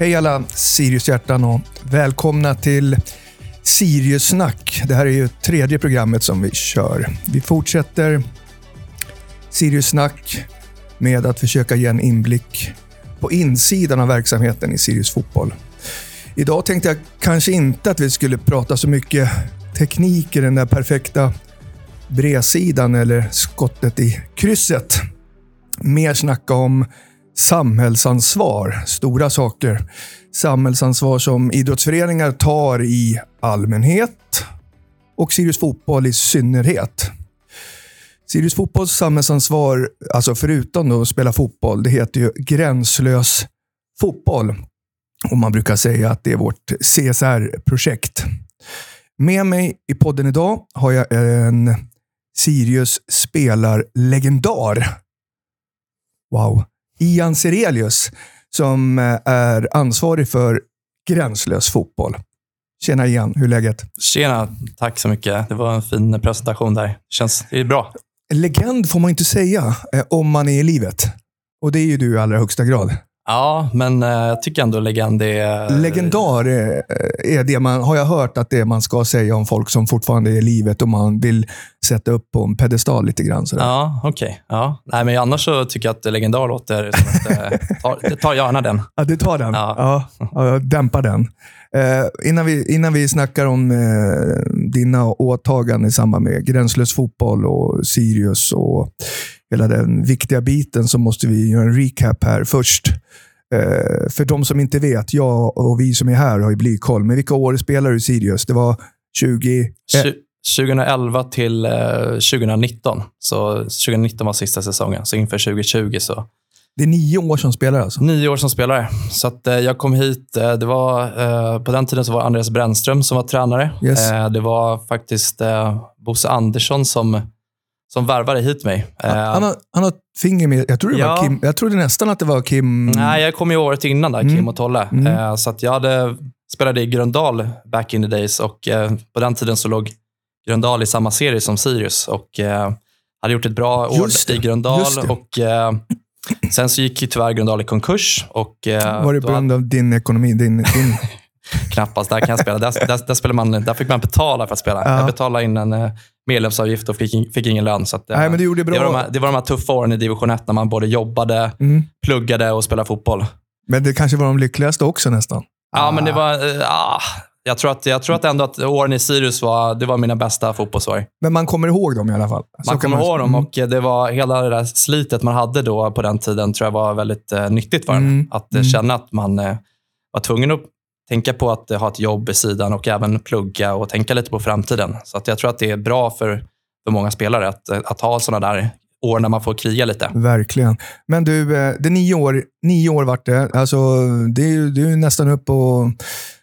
Hej alla Sirius-hjärtan och välkomna till Sirius-snack. Det här är ju tredje programmet som vi kör. Vi fortsätter Sirius-snack med att försöka ge en inblick på insidan av verksamheten i Sirius Fotboll. Idag tänkte jag kanske inte att vi skulle prata så mycket teknik i den där perfekta bredsidan eller skottet i krysset. Mer snacka om samhällsansvar. Stora saker. Samhällsansvar som idrottsföreningar tar i allmänhet och Sirius Fotboll i synnerhet. Sirius Fotbolls samhällsansvar, alltså förutom att spela fotboll, det heter ju gränslös fotboll. Och Man brukar säga att det är vårt CSR-projekt. Med mig i podden idag har jag en Sirius spelarlegendar. Wow. Ian Serelius som är ansvarig för gränslös fotboll. Tjena Ian, hur är läget? Tjena, tack så mycket. Det var en fin presentation där. Känns det är bra. Legend får man inte säga eh, om man är i livet. Och det är ju du i allra högsta grad. Ja, men eh, jag tycker ändå legend är... Legendar är, är det man, har jag hört att det man ska säga om folk som fortfarande är i livet och man vill sätta upp på en pedestal lite grann. Sådär. Ja, okej. Okay. Ja. Nej, men annars så tycker jag att legendar låter som att... Eh, ta, ta gärna den. Ja, du tar den? Ja. ja, ja dämpa den. Eh, innan, vi, innan vi snackar om eh, dina åtaganden i samband med gränslös fotboll och Sirius och hela den viktiga biten så måste vi göra en recap här först. Eh, för de som inte vet, jag och vi som är här har ju blykoll. Men vilka år spelar du Sirius? Det var 20... 2011 till eh, 2019. Så 2019 var sista säsongen. Så inför 2020 så det är nio år som spelare alltså? Nio år som spelare. Så att, eh, jag kom hit. Eh, det var, eh, på den tiden så var Andreas Brännström som var tränare. Yes. Eh, det var faktiskt eh, Bosse Andersson som, som värvade hit mig. Han, han, har, han har finger med. Jag trodde, ja. Kim, jag trodde nästan att det var Kim... Nej, jag kom ju året innan där, mm. Kim och Tolle. Mm. så att jag hade, spelade i Gröndal back in the days och på den tiden så låg Gröndal i samma serie som Sirius. Och, hade gjort ett bra år i Gröndal. Och, Sen så gick ju tyvärr Gröndal i konkurs. Och, eh, var det på grund av din ekonomi? Din, din... Knappast. Där kan jag spela. Där, där, där, man, där fick man betala för att spela. Ja. Jag betalade in en eh, medlemsavgift och fick, fick ingen lön. Så att, Nej, men du gjorde bra. Det, var de här, det var de här tuffa åren i division 1 när man både jobbade, mm. pluggade och spelade fotboll. Men det kanske var de lyckligaste också nästan? Ja, ah. men det var... Ah, jag tror, att, jag tror att ändå att åren i Sirius var, det var mina bästa fotbollsår. Men man kommer ihåg dem i alla fall? Så man kommer man... ihåg dem och det var hela det där slitet man hade då på den tiden tror jag var väldigt eh, nyttigt för mm. en. Att eh, mm. känna att man eh, var tvungen att tänka på att ha ett jobb i sidan och även plugga och tänka lite på framtiden. Så att jag tror att det är bra för, för många spelare att, att ha sådana där år när man får kriga lite. Verkligen. Men du, eh, det är nio år, nio år vart det. Alltså, det är, det är nästan upp på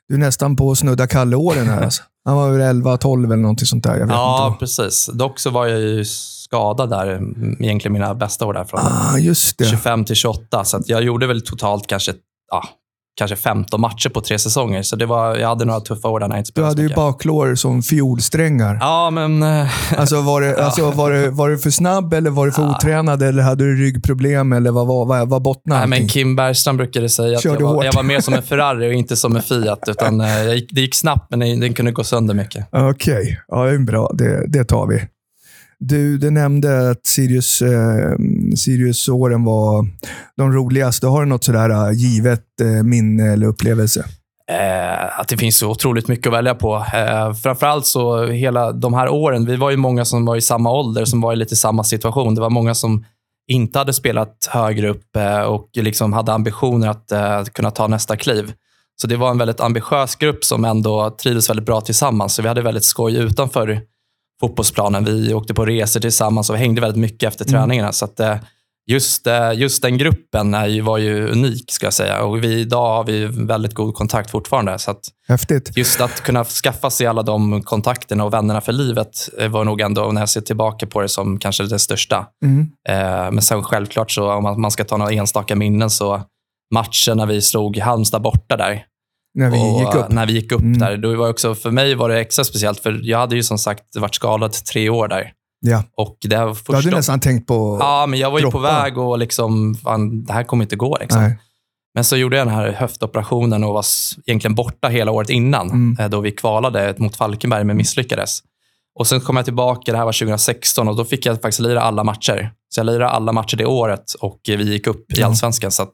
du är nästan på att snudda Kalle-åren här. Alltså. Han var väl 11, 12 eller någonting sånt där. ja, precis. Dock så var jag ju skadad där, egentligen mina bästa år där. Från ah, 25 till 28. Så jag gjorde väl totalt kanske ja, kanske 15 matcher på tre säsonger. Så det var, jag hade några tuffa år där när jag inte spelade Du hade ju baklår som fiolsträngar. Ja, men... Eh, alltså, var, det, ja. alltså var, det, var du för snabb eller var du för ja. otränad? Eller hade du ryggproblem? Eller vad, vad, vad, vad bottnade Nej, men Kim Bergström brukade säga att jag var, jag var, mer som en Ferrari och inte som en Fiat. Utan, eh, gick, det gick snabbt, men den kunde gå sönder mycket. Okej, okay. ja, bra. Det, det tar vi. Du, du nämnde att Sirius, eh, Sirius-åren var de roligaste. Har du något sådär eh, givet eh, minne eller upplevelse? Eh, att det finns så otroligt mycket att välja på. Eh, framförallt så hela de här åren, vi var ju många som var i samma ålder, som var i lite samma situation. Det var många som inte hade spelat högre upp eh, och liksom hade ambitioner att eh, kunna ta nästa kliv. Så det var en väldigt ambitiös grupp som ändå trivdes väldigt bra tillsammans. Så vi hade väldigt skoj utanför fotbollsplanen. Vi åkte på resor tillsammans och hängde väldigt mycket efter mm. träningarna. Så att, eh, just, eh, just den gruppen är ju, var ju unik, ska jag säga. Och vi, idag har vi väldigt god kontakt fortfarande. Så att Häftigt. Just att kunna skaffa sig alla de kontakterna och vännerna för livet var nog ändå, när jag ser tillbaka på det, som kanske det största. Mm. Men sen självklart, så om man ska ta några enstaka minnen, så matchen när vi slog Halmstad borta där, när vi och, gick upp. När vi gick upp mm. där. Då var också, för mig var det extra speciellt, för jag hade ju som sagt varit skadad tre år där. Ja. Och det första... Du hade nästan tänkt på Ja, men jag var ju droppa. på väg och liksom, fan, det här kommer inte gå. Liksom. Men så gjorde jag den här höftoperationen och var egentligen borta hela året innan, mm. Eh, då vi kvalade mot Falkenberg men misslyckades. Och Sen kom jag tillbaka, det här var 2016, och då fick jag faktiskt lira alla matcher. Så jag lirade alla matcher det året och vi gick upp i allsvenskan. Så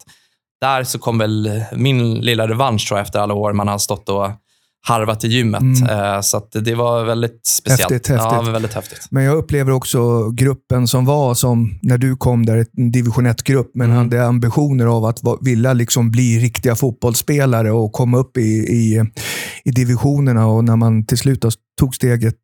där så kom väl min lilla revansch tror jag, efter alla år man har stått och harvat i gymmet. Mm. Eh, så det var väldigt speciellt. Häftigt, häftigt. Ja, väldigt häftigt. Men jag upplever också gruppen som var som när du kom där, en division 1-grupp, men mm. hade ambitioner av att vilja liksom bli riktiga fotbollsspelare och komma upp i, i, i divisionerna. Och när man till slut tog steget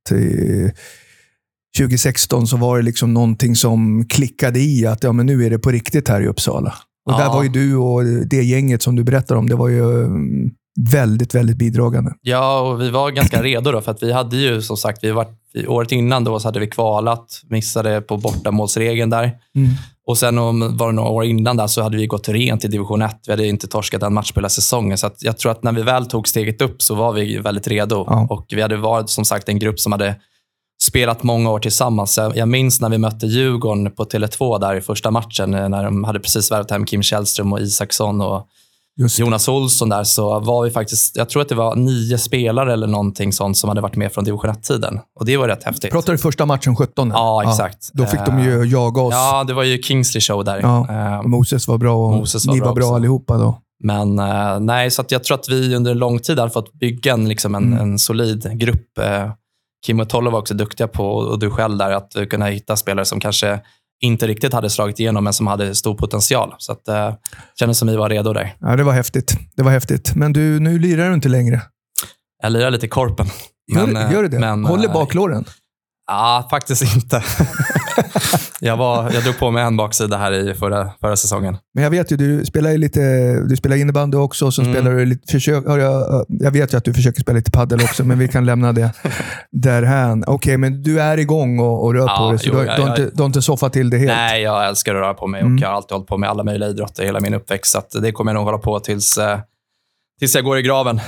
2016 så var det liksom någonting som klickade i att ja, men nu är det på riktigt här i Uppsala. Och ja. där var ju du och det gänget som du berättar om, det var ju mm, väldigt, väldigt bidragande. Ja, och vi var ganska redo då, för att vi hade ju som sagt, vi var, året innan då så hade vi kvalat, missade på bortamålsregeln där. Mm. Och sen om, var det några år innan där så hade vi gått rent i division 1. Vi hade inte torskat en match på hela säsongen. Så jag tror att när vi väl tog steget upp så var vi väldigt redo. Ja. Och vi hade varit som sagt en grupp som hade spelat många år tillsammans. Jag minns när vi mötte Djurgården på Tele2 där i första matchen, när de hade precis värvat hem Kim Källström och Isaksson och Jonas Olsson där, så var vi faktiskt, jag tror att det var nio spelare eller någonting sånt som hade varit med från division 1-tiden. Och det var rätt häftigt. Pratar du första matchen 17? Ja, exakt. Ja, då fick de ju eh, jaga oss. Ja, det var ju Kingsley show där. Ja, uh, Moses var bra och Moses var ni bra var bra också. allihopa då. Men nej, så jag tror att vi under en lång tid har fått bygga en, liksom en, mm. en solid grupp. Kim och Tolle var också duktiga på, och du själv där, att kunna hitta spelare som kanske inte riktigt hade slagit igenom, men som hade stor potential. Så att, eh, kändes som vi var redo där. Ja, det var häftigt. Det var häftigt. Men du, nu lirar du inte längre. Jag lirar lite korpen. Men, gör, gör du det? Men, Håller eh, baklåren? Ja, faktiskt inte. jag, var, jag drog på mig en baksida här i förra, förra säsongen. Men jag vet ju, du spelar lite, du spelar innebandy också. Och så mm. spelar du lite, försök, jag, jag vet ju att du försöker spela lite paddel också, men vi kan lämna det därhän. Okej, okay, men du är igång och, och rör ja, på dig, så jo, du, jag, du, har inte, du har inte soffat till det helt? Nej, jag älskar att röra på mig och mm. jag har alltid hållit på med alla möjliga idrotter hela min uppväxt. Så det kommer jag nog hålla på tills, eh, tills jag går i graven.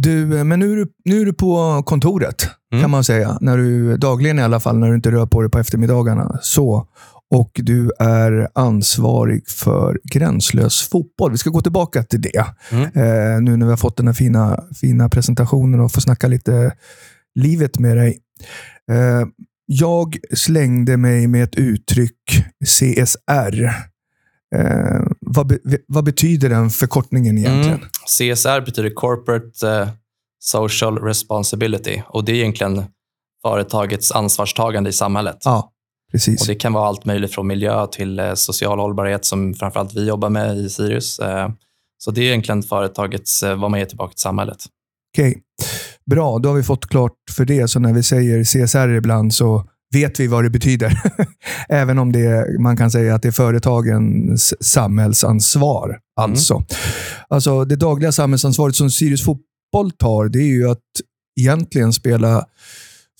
Du, men nu är du, nu är du på kontoret, mm. kan man säga. När du, dagligen i alla fall, när du inte rör på dig på eftermiddagarna. Så. Och du är ansvarig för gränslös fotboll. Vi ska gå tillbaka till det. Mm. Eh, nu när vi har fått den här fina, fina presentationen och får snacka lite livet med dig. Eh, jag slängde mig med ett uttryck, CSR. Eh, vad, be, vad, betyder den förkortningen egentligen? Mm. CSR betyder Corporate eh, Social Responsibility och det är egentligen företagets ansvarstagande i samhället. Ja, precis. Och Det kan vara allt möjligt från miljö till eh, social hållbarhet som framförallt vi jobbar med i Sirius. Eh, så det är egentligen företagets, vad man ger tillbaka till samhället. Okej, okay. bra. Då har vi fått klart för det. Så när vi säger CSR ibland så vet vi vad det betyder. Även om det, man kan säga att det är företagens samhällsansvar. Mm. Alltså. alltså det dagliga samhällsansvaret som Sirius Fotboll tar, det är ju att egentligen spela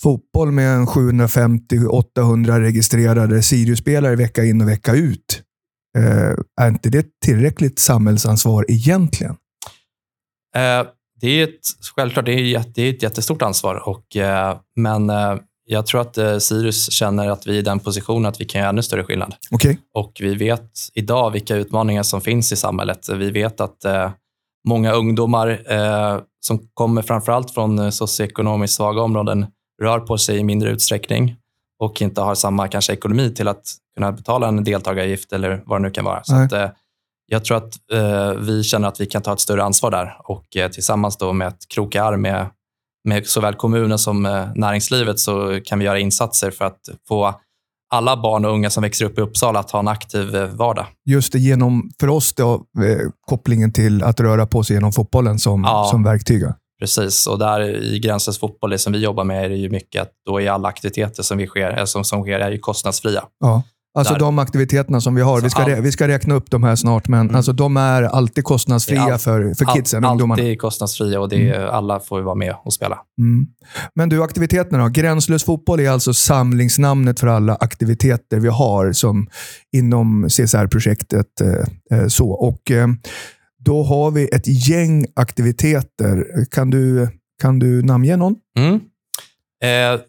fotboll med 750-800 registrerade Sirius-spelare vecka in och vecka ut. Eh, är inte det tillräckligt samhällsansvar egentligen? Eh, det är ett, självklart det är, det är ett jättestort ansvar, och, eh, men eh, jag tror att eh, Sirius känner att vi är i den positionen att vi kan göra ännu större skillnad. Okay. Och vi vet idag vilka utmaningar som finns i samhället. Vi vet att eh, många ungdomar eh, som kommer framförallt från eh, socioekonomiskt svaga områden rör på sig i mindre utsträckning och inte har samma kanske ekonomi till att kunna betala en deltagaravgift eller vad det nu kan vara. Så att, eh, jag tror att eh, vi känner att vi kan ta ett större ansvar där och eh, tillsammans då med att kroka arm med med såväl kommunen som eh, näringslivet så kan vi göra insatser för att få alla barn och unga som växer upp i Uppsala att ha en aktiv eh, vardag. Just det, genom, för oss då, eh, kopplingen till att röra på sig genom fotbollen som, ja, som verktyg. Precis, och där i Gränslös fotboll, det som vi jobbar med, är det ju mycket att då är alla aktiviteter som, vi sker, som, som sker är kostnadsfria. Ja. Alltså där. de aktiviteterna som vi har, vi ska, all... vi ska räkna upp de här snart, men mm. alltså, de är alltid kostnadsfria all... för, för kidsen, all... ungdomarna. Alltid kostnadsfria och det är, mm. alla får vara med och spela. Mm. Men du, aktiviteterna då? Gränslös fotboll är alltså samlingsnamnet för alla aktiviteter vi har som inom CSR-projektet. Eh, eh, så. Och, eh, då har vi ett gäng aktiviteter. Kan du, kan du namnge någon? Mm. Eh,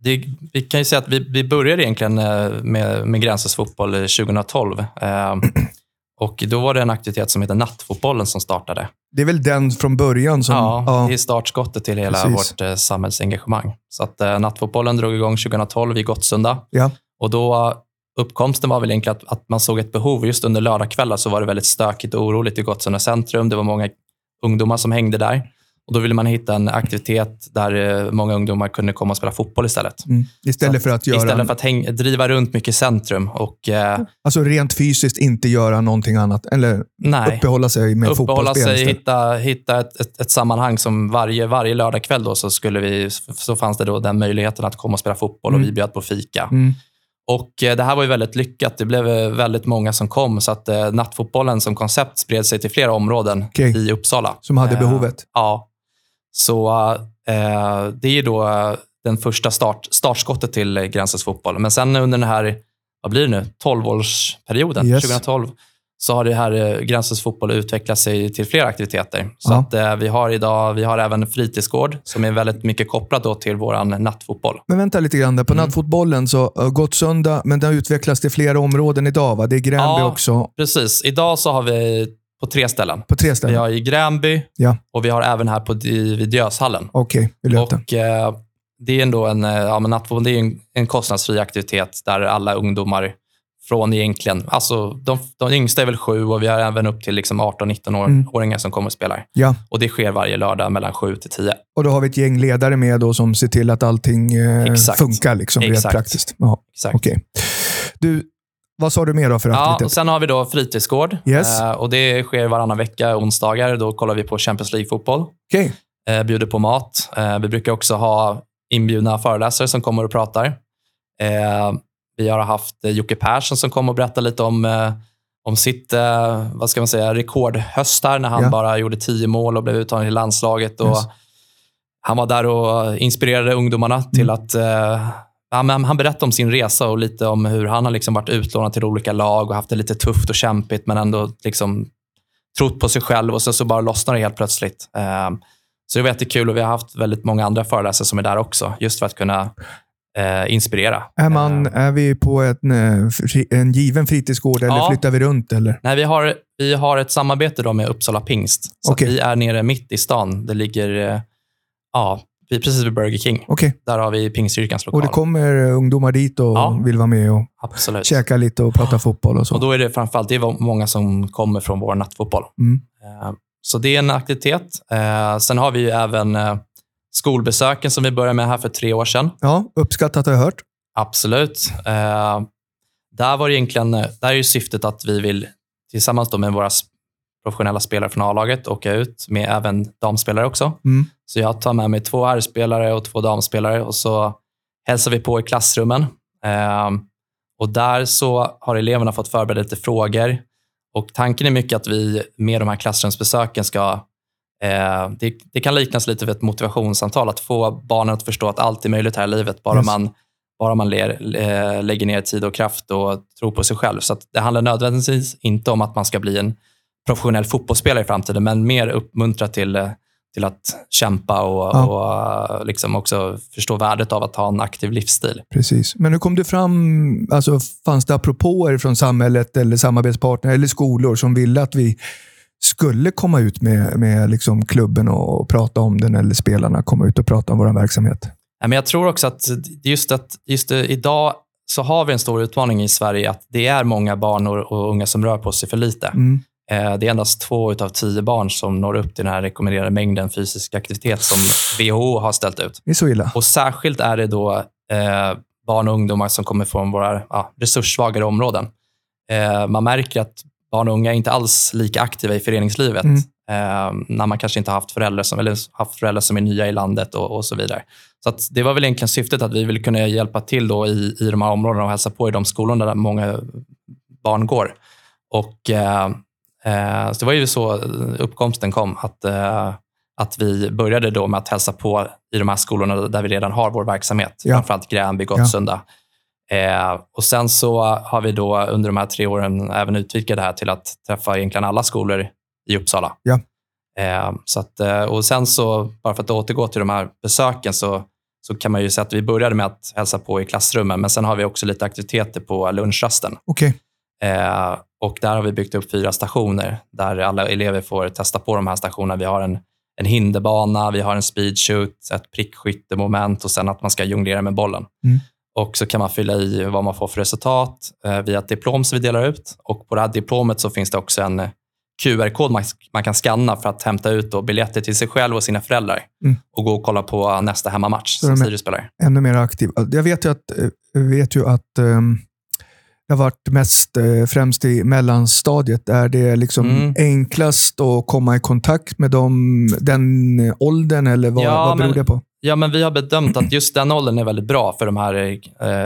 det, vi kan ju säga att vi, vi började egentligen eh, med, med Gränslös fotboll 2012. Eh, Och Då var det en aktivitet som heter Nattfotbollen som startade. Det är väl den från början som... Ja, ja. det är startskottet till hela Precis. vårt eh, samhällsengagemang. Så att, eh, Nattfotbollen drog igång 2012 i Gottsunda. Ja. Och då uppkomsten var väl egentligen att, att man såg ett behov. Just under lördagskvällar så var det väldigt stökigt och oroligt i Gottsunda centrum. Det var många ungdomar som hängde där. Och Då ville man hitta en aktivitet där eh, många ungdomar kunde komma och spela fotboll istället. Mm. Istället för att göra... Istället för att häng, driva runt mycket i centrum. Och, eh, Alltså rent fysiskt inte göra någonting annat. Eller nej, uppehålla sig med uppehålla fotbollsspel sig, hitta, hitta ett, ett, ett sammanhang som varje, varje lördagkväll då så, skulle vi, så fanns det då den möjligheten att komma och spela fotboll Mm. och vi bjöd på fika. Mm. Och eh, Det här var ju väldigt lyckat. Det blev eh, väldigt många som kom så att eh, nattfotbollen som koncept spred sig till flera områden Okej. i Uppsala. Som hade Eh, behovet. Ja. Så eh, det är då eh, den första start, startskottet till eh, Gränsens fotboll. Men sen under den här, vad blir det nu, 12-årsperioden, Yes. 2012, så har det här eh, Gränsens fotboll utvecklat sig till fler aktiviteter. Så Ja. att, eh, vi har idag vi har även fritidsgård som är väldigt mycket kopplat då till vår nattfotboll. Men vänta lite grann. Där. På Mm. nattfotbollen så uh, Gottsunda, men den utvecklas till flera områden idag. Va? Det är Gränby Ja. också. Precis. Idag så har vi på tre ställen. På tre Vi ställen. har i Gränby Ja. och vi har även här på, i, vid Diöshallen. Okej, vi löpte. Och, eh, det är ändå en, eh, ja, men det är en, en kostnadsfri aktivitet där alla ungdomar från egentligen, alltså de, de yngsta är väl sju och vi har även upp till liksom 18-19-åringar Mm. som kommer och spelar. Ja. Och det sker varje lördag mellan sju till tio. Och då har vi ett gäng ledare med då som ser till att allting eh, funkar liksom, rent Exakt. praktiskt. Ja, Exakt. okej. Du, vad sa du mer då för Ja, aktivitet? och sen har vi då fritidsgård. Yes. Eh, och det sker varannan vecka, onsdagar. Då kollar vi på Champions League-fotboll. Okej. eh, bjuder på mat. Eh, vi brukar också ha inbjudna föreläsare som kommer och pratar. Vi har haft Jocke Persson som kom och berättade lite om, om sitt vad ska man säga, rekordhöst där, när han Ja. bara gjorde tio mål och blev uttagen till landslaget. Och Yes. Han var där och inspirerade ungdomarna till Mm. att men han berättade om sin resa och lite om hur han har liksom varit utlånad till olika lag och haft det lite tufft och kämpigt, men ändå liksom trott på sig själv och så, så bara lossnar det helt plötsligt. Eh, så det var jättekul och vi har haft väldigt många andra föreläsare som är där också, just för att kunna eh, inspirera. Är, man, Eh, är vi på en, eh, en given fritidsgård eller Ja. flyttar vi runt? Eller? nej, vi, har, vi har ett samarbete då med Uppsala Pingst. Så att vi är nere mitt i stan. Det ligger eh, ja, vi- precis vid Burger King. Okej. Där har vi Pingstkyrkans Och lokal. det kommer eh, ungdomar dit och Ja. vill vara med och Absolut. käka lite och prata fotboll och så. Och då är det framförallt det är många som kommer från vår nattfotboll. Mm. Eh, Så det är en aktivitet. Eh, Sen har vi ju även skolbesöken som vi började med här för tre år sedan. Ja, uppskattat har jag hört. Absolut. Där var det egentligen, där är syftet att vi vill tillsammans med våra professionella spelare från A-laget åka ut med även damspelare också. Mm. Så jag tar med mig två R-spelare och två damspelare och så hälsar vi på i klassrummen. Eh, och där så har eleverna fått förbereda lite frågor. Och tanken är mycket att vi med de här klassrumsbesöken ska eh, det, det kan liknas lite vid ett motivationssamtal, att få barnen att förstå att allt är möjligt här i livet, bara Yes. man, bara man ler, lägger ner tid och kraft och tror på sig själv. Så det handlar nödvändigtvis inte om att man ska bli en professionell fotbollsspelare i framtiden, men mer uppmuntra till, eh, till att kämpa och, Ja. och eh, liksom också förstå värdet av att ha en aktiv livsstil. Precis. Men hur kom det fram? Alltså, fanns det apropåer från samhället eller samarbetspartner eller skolor som ville att vi skulle komma ut med, med liksom klubben och prata om den eller spelarna komma ut och prata om vår verksamhet? Nej, Men jag tror också att just, att just idag så har vi en stor utmaning i Sverige att det är många barn och, och unga som rör på sig för lite. Mm. Eh, Det är endast två av tio barn som når upp till den här rekommenderade mängden fysisk aktivitet som WHO har ställt ut. Det är så illa. Och Särskilt är det då eh, barn och ungdomar som kommer från våra ja, resurssvagare områden. Eh, man märker att barn och unga är inte alls lika aktiva i föreningslivet Mm. eh, när man kanske inte har haft föräldrar som, eller haft föräldrar som är nya i landet och, och så vidare. Så det var väl egentligen syftet att vi ville kunna hjälpa till då i, i de här områdena och hälsa på i de skolorna där många barn går. Och, eh, så det var ju så uppkomsten kom, att, eh, att vi började då med att hälsa på i de här skolorna där vi redan har vår verksamhet. Ja. Framförallt Gränby, Gottsunda. Eh, och sen så har vi då under de här tre åren även utvidgat det här till att träffa egentligen alla skolor i Uppsala. Ja. Eh, så att, eh, och sen så, bara för att återgå till de här besöken, så, så kan man ju säga att vi började med att hälsa på i klassrummen, men sen har vi också lite aktiviteter på lunchrasten. Okej. Eh, och där har vi byggt upp fyra stationer där alla elever får testa på de här stationerna. Vi har en, en hinderbana, vi har en speedshoot, ett prickskyttemoment och sen att man ska jonglera med bollen. Mm. Och så kan man fylla i vad man får för resultat eh, via ett diplom som vi delar ut. Och på det här diplomet så finns det också en QR-kod man, man kan scanna för att hämta ut då biljetter till sig själv och sina föräldrar Mm. och gå och kolla på nästa hemmamatch Så som Sirius spelar. Ännu mer aktiv. Jag vet ju att, eh, vet ju att ehm, det har varit mest eh, främst i mellanstadiet där det är liksom Mm. enklast att komma i kontakt med dem, den åldern eller vad, Ja, vad beror men- det på? Ja, men vi har bedömt att just den åldern är väldigt bra för de här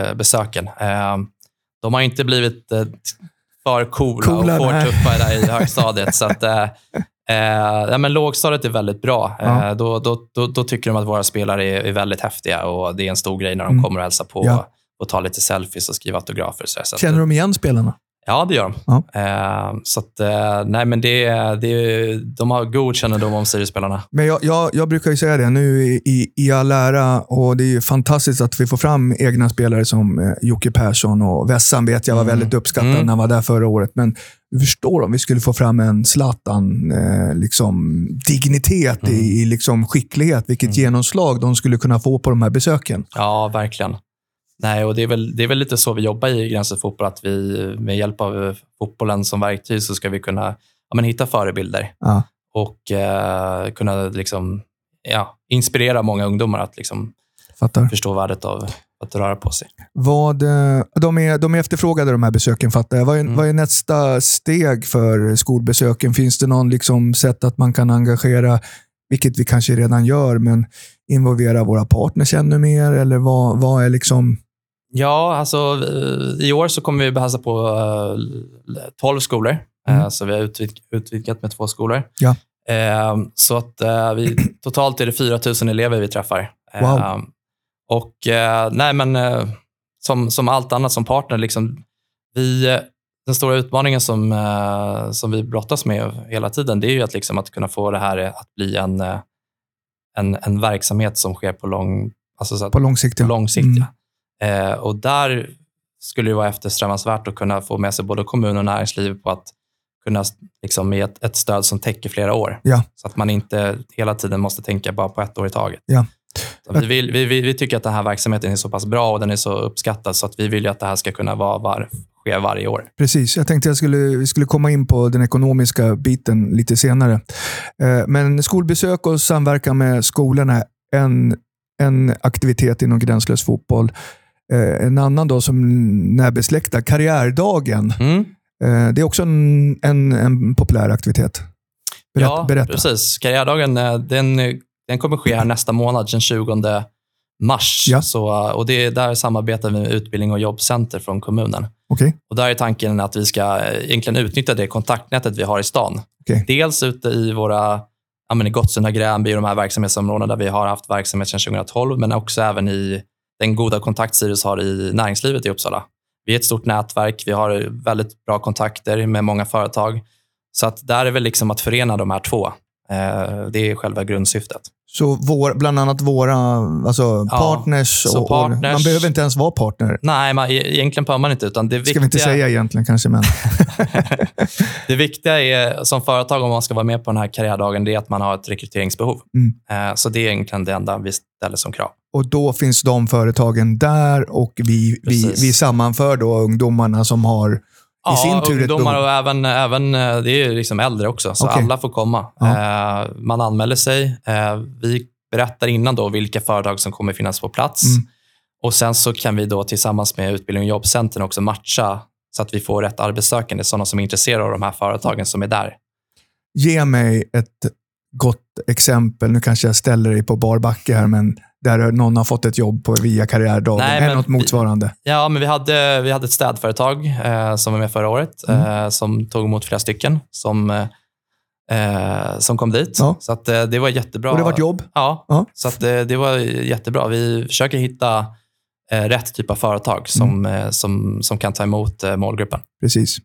eh, besöken. Eh, de har inte blivit eh, för coola, Coola, och för tuffa i högstadiet. så att, eh, eh, ja, men lågstadiet är väldigt bra. Eh, Ja. då, då, då, då tycker de att våra spelare är, är väldigt häftiga och det är en stor grej när de Mm. kommer och hälsar på Ja. Och tar lite selfies och skriver autografer. Så, så Känner de igen spelarna? Ja, det gör de. Ja. Eh, så att, eh, nej, men det, det, de har god kännedom om Sirius-spelarna. Men jag, jag, jag brukar ju säga det nu i, i, i all ära och det är fantastiskt att vi får fram egna spelare som eh, Jocke Persson och Vessan vet jag var Mm. väldigt uppskattad Mm. när han var där förra året. Men du förstår om vi skulle få fram en Zlatan eh, liksom, dignitet Mm. i, i liksom, skicklighet, vilket genomslag de skulle kunna få på de här besöken. Ja, verkligen. Nej, och det är, väl, det är väl lite så vi jobbar i Gränses fotboll, att vi med hjälp av fotbollen som verktyg så ska vi kunna ja, men hitta förebilder Ja. och eh, kunna liksom, ja, inspirera många ungdomar att liksom Fattar. förstå värdet av att röra på sig. Vad, eh, de, är, de är efterfrågade de här besöken fattar jag. Vad är, Mm. vad är nästa steg för skolbesöken? Finns det någon liksom sätt att man kan engagera, vilket vi kanske redan gör, men involvera våra partners ännu mer? Eller vad, vad är liksom... Ja, alltså eh, i år så kommer vi hälsa på eh, 12 skolor. Mm. Eh, Så vi har utvid- utvidgat med två skolor. Ja. Så att vi, totalt är det 4 000 elever vi träffar. Wow. Och nej, men som, som allt annat som partner, liksom, vi, den stora utmaningen som, som vi brottas med hela tiden, det är ju att, liksom, att kunna få det här att bli en, en, en verksamhet som sker på lång, alltså så att, På lång sikt, på lång sikt. Mm. Ja. Eh, och där skulle det vara eftersträvansvärt att kunna få med sig både kommun och näringsliv på att kunna liksom, ge ett, ett stöd som täcker flera år. Ja. Så att man inte hela tiden måste tänka bara på ett år i taget. Ja. Vi, vill, vi, vi, vi tycker att den här verksamheten är så pass bra och den är så uppskattad så att vi vill ju att det här ska kunna vara var, ske varje år. Precis. Jag tänkte skulle, vi skulle komma in på den ekonomiska biten lite senare. Eh, Men skolbesök och samverkan med skolorna är en, en aktivitet inom gränslös fotboll. Eh, En annan då som närbesläktad, Karriärdagen. Mm. Eh, Det är också en, en, en populär aktivitet. Berätta. ja, berätta. precis. Karriärdagen eh, den, den kommer ske här nästa månad, den 20 mars. Ja. Så, och det är där samarbetar vi med Utbildning och jobbcenter från kommunen. Okej. Och där är tanken att vi ska egentligen utnyttja det kontaktnätet vi har i stan. Okej. Dels ute i våra ja, men i Gottsunda, Gränby och de här verksamhetsområdena där vi har haft verksamhet sedan 2012, men också även i den goda kontakt Sirius har i näringslivet i Uppsala. Vi är ett stort nätverk, vi har väldigt bra kontakter med många företag. Så att där är väl liksom att förena de här två. Eh, det är själva grundsyftet. Så vår, bland annat våra alltså Ja, partners, och, partners- man behöver inte ens vara partner. Nej, man, e- egentligen behöver man inte. Utan det Ska viktiga, vi inte säga egentligen kanske, men Det viktiga är, som företag, om man ska vara med på den här karriärdagen, det är att man har ett rekryteringsbehov. Mm. Eh, Så det är egentligen det enda vi ställer som krav. Och då finns de företagen där och vi, vi, vi sammanför då ungdomarna som har i sin tur ungdomar och även, även eh, det är liksom äldre också, så Okej. alla får komma. Eh, Man anmäler sig. Eh, Vi berättar innan då vilka företag som kommer finnas på plats. Mm. Och Sen så kan vi då tillsammans med Utbildning och jobbcentern också matcha så att vi får rätt arbetssökande, sådana som är intresserade av de här företagen som är där. Ge mig ett gott exempel. Nu kanske jag ställer dig på bar backe här, men där någon har fått ett jobb på via karriärdagen. Nej, men något vi- motsvarande? Ja, men vi hade, vi hade ett städföretag eh, som var med förra året, eh, som tog emot flera stycken som, eh, eh, som kom dit. Ja. Så att, eh, det var jättebra. Och det har varit jobb? Ja, Ja. så att, eh, det var jättebra. Vi försöker hitta rätt typ av företag som, Mm. som, som kan ta emot målgruppen. Precis.